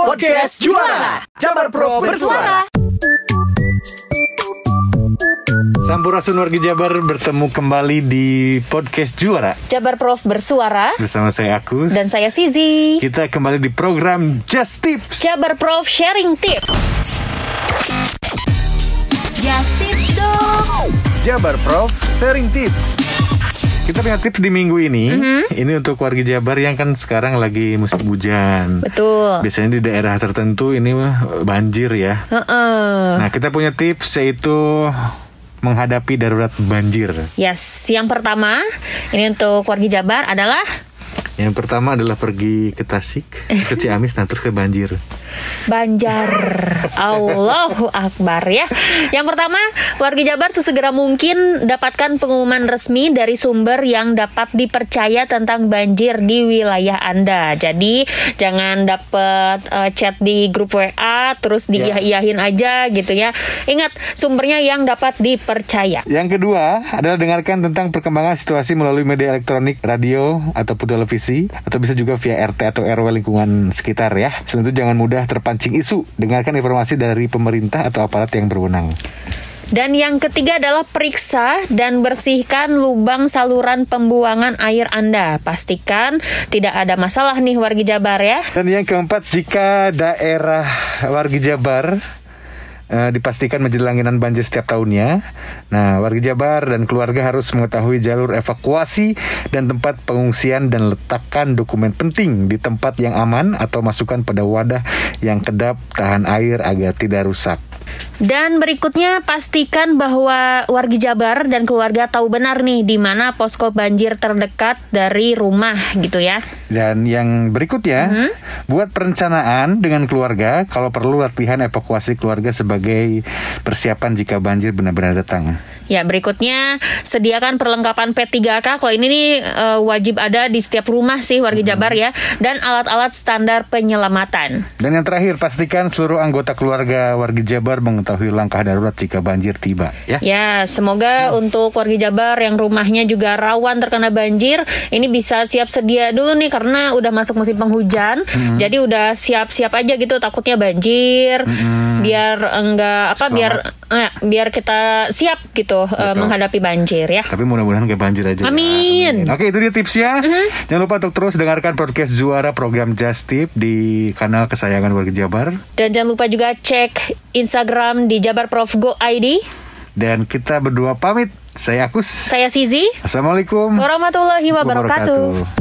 Podcast Juara Jabar Pro bersuara Sampurasun wargi Jabar bertemu kembali di podcast Juara Jabar Prof bersuara bersama saya Agus dan saya Sizi. Kita kembali di program Just Tips. Jabar Prof sharing tips. Just tips dong. Jabar Prof sharing tips. Kita punya tips di minggu ini. Ini untuk warga Jabar yang kan sekarang lagi musim hujan. Betul. Biasanya di daerah tertentu ini mah banjir ya. Heeh. Nah, kita punya tips yaitu menghadapi darurat banjir. Yes, yang pertama ini untuk warga Jabar adalah Yang pertama adalah pergi ke Tasik, ke Ciamis, nah terus ke banjir. Banjar. Allahu Akbar ya. Yang pertama, warga Jabar sesegera mungkin dapatkan pengumuman resmi dari sumber yang dapat dipercaya tentang banjir di wilayah Anda. Jadi, jangan dapat eh, chat di grup WA terus diiyah-iyahin aja gitu ya. Ingat, sumbernya yang dapat dipercaya. Yang kedua adalah dengarkan tentang perkembangan situasi melalui media elektronik, radio, ataupun televisi, atau bisa juga via RT atau RW lingkungan sekitar ya. Selain itu jangan mudah terpancing isu. Dengarkan informasi dari pemerintah atau aparat yang berwenang. Dan yang ketiga adalah periksa dan bersihkan lubang saluran pembuangan air Anda. Pastikan tidak ada masalah nih warga Jabar ya. Dan yang keempat, jika daerah warga Jabar eh, dipastikan langganan banjir setiap tahunnya. Nah, warga Jabar dan keluarga harus mengetahui jalur evakuasi dan tempat pengungsian dan letakkan dokumen penting di tempat yang aman atau masukkan pada wadah yang kedap tahan air agar tidak rusak. Dan berikutnya pastikan bahwa warga Jabar dan keluarga tahu benar nih di mana posko banjir terdekat dari rumah gitu ya. Dan yang berikutnya, buat perencanaan dengan keluarga kalau perlu latihan evakuasi keluarga sebagai persiapan jika banjir benar-benar datang. Ya, berikutnya sediakan perlengkapan P3K. Kalau ini nih eh, wajib ada di setiap rumah sih warga Jabar ya dan alat-alat standar penyelamatan. Dan yang terakhir, pastikan seluruh anggota keluarga warga Jabar mengetahui langkah darurat jika banjir tiba. Ya. Ya, semoga untuk warga Jabar yang rumahnya juga rawan terkena banjir, ini bisa siap sedia dulu nih karena udah masuk musim penghujan. Jadi udah siap-siap aja gitu takutnya banjir. Biar enggak apa biar eh, biar kita siap gitu eh, menghadapi banjir ya. Tapi mudah-mudahan gak banjir aja. ya. Amin. Oke, itu dia tipsnya. Jangan lupa untuk terus dengarkan podcast Juara program Just Tip di kanal kesayangan warga Jabar. Dan jangan lupa juga cek Instagram di Jabar Prof Go ID. Dan kita berdua pamit. Saya Agus. Saya Sizi. Assalamualaikum Warahmatullahi wabarakatuh.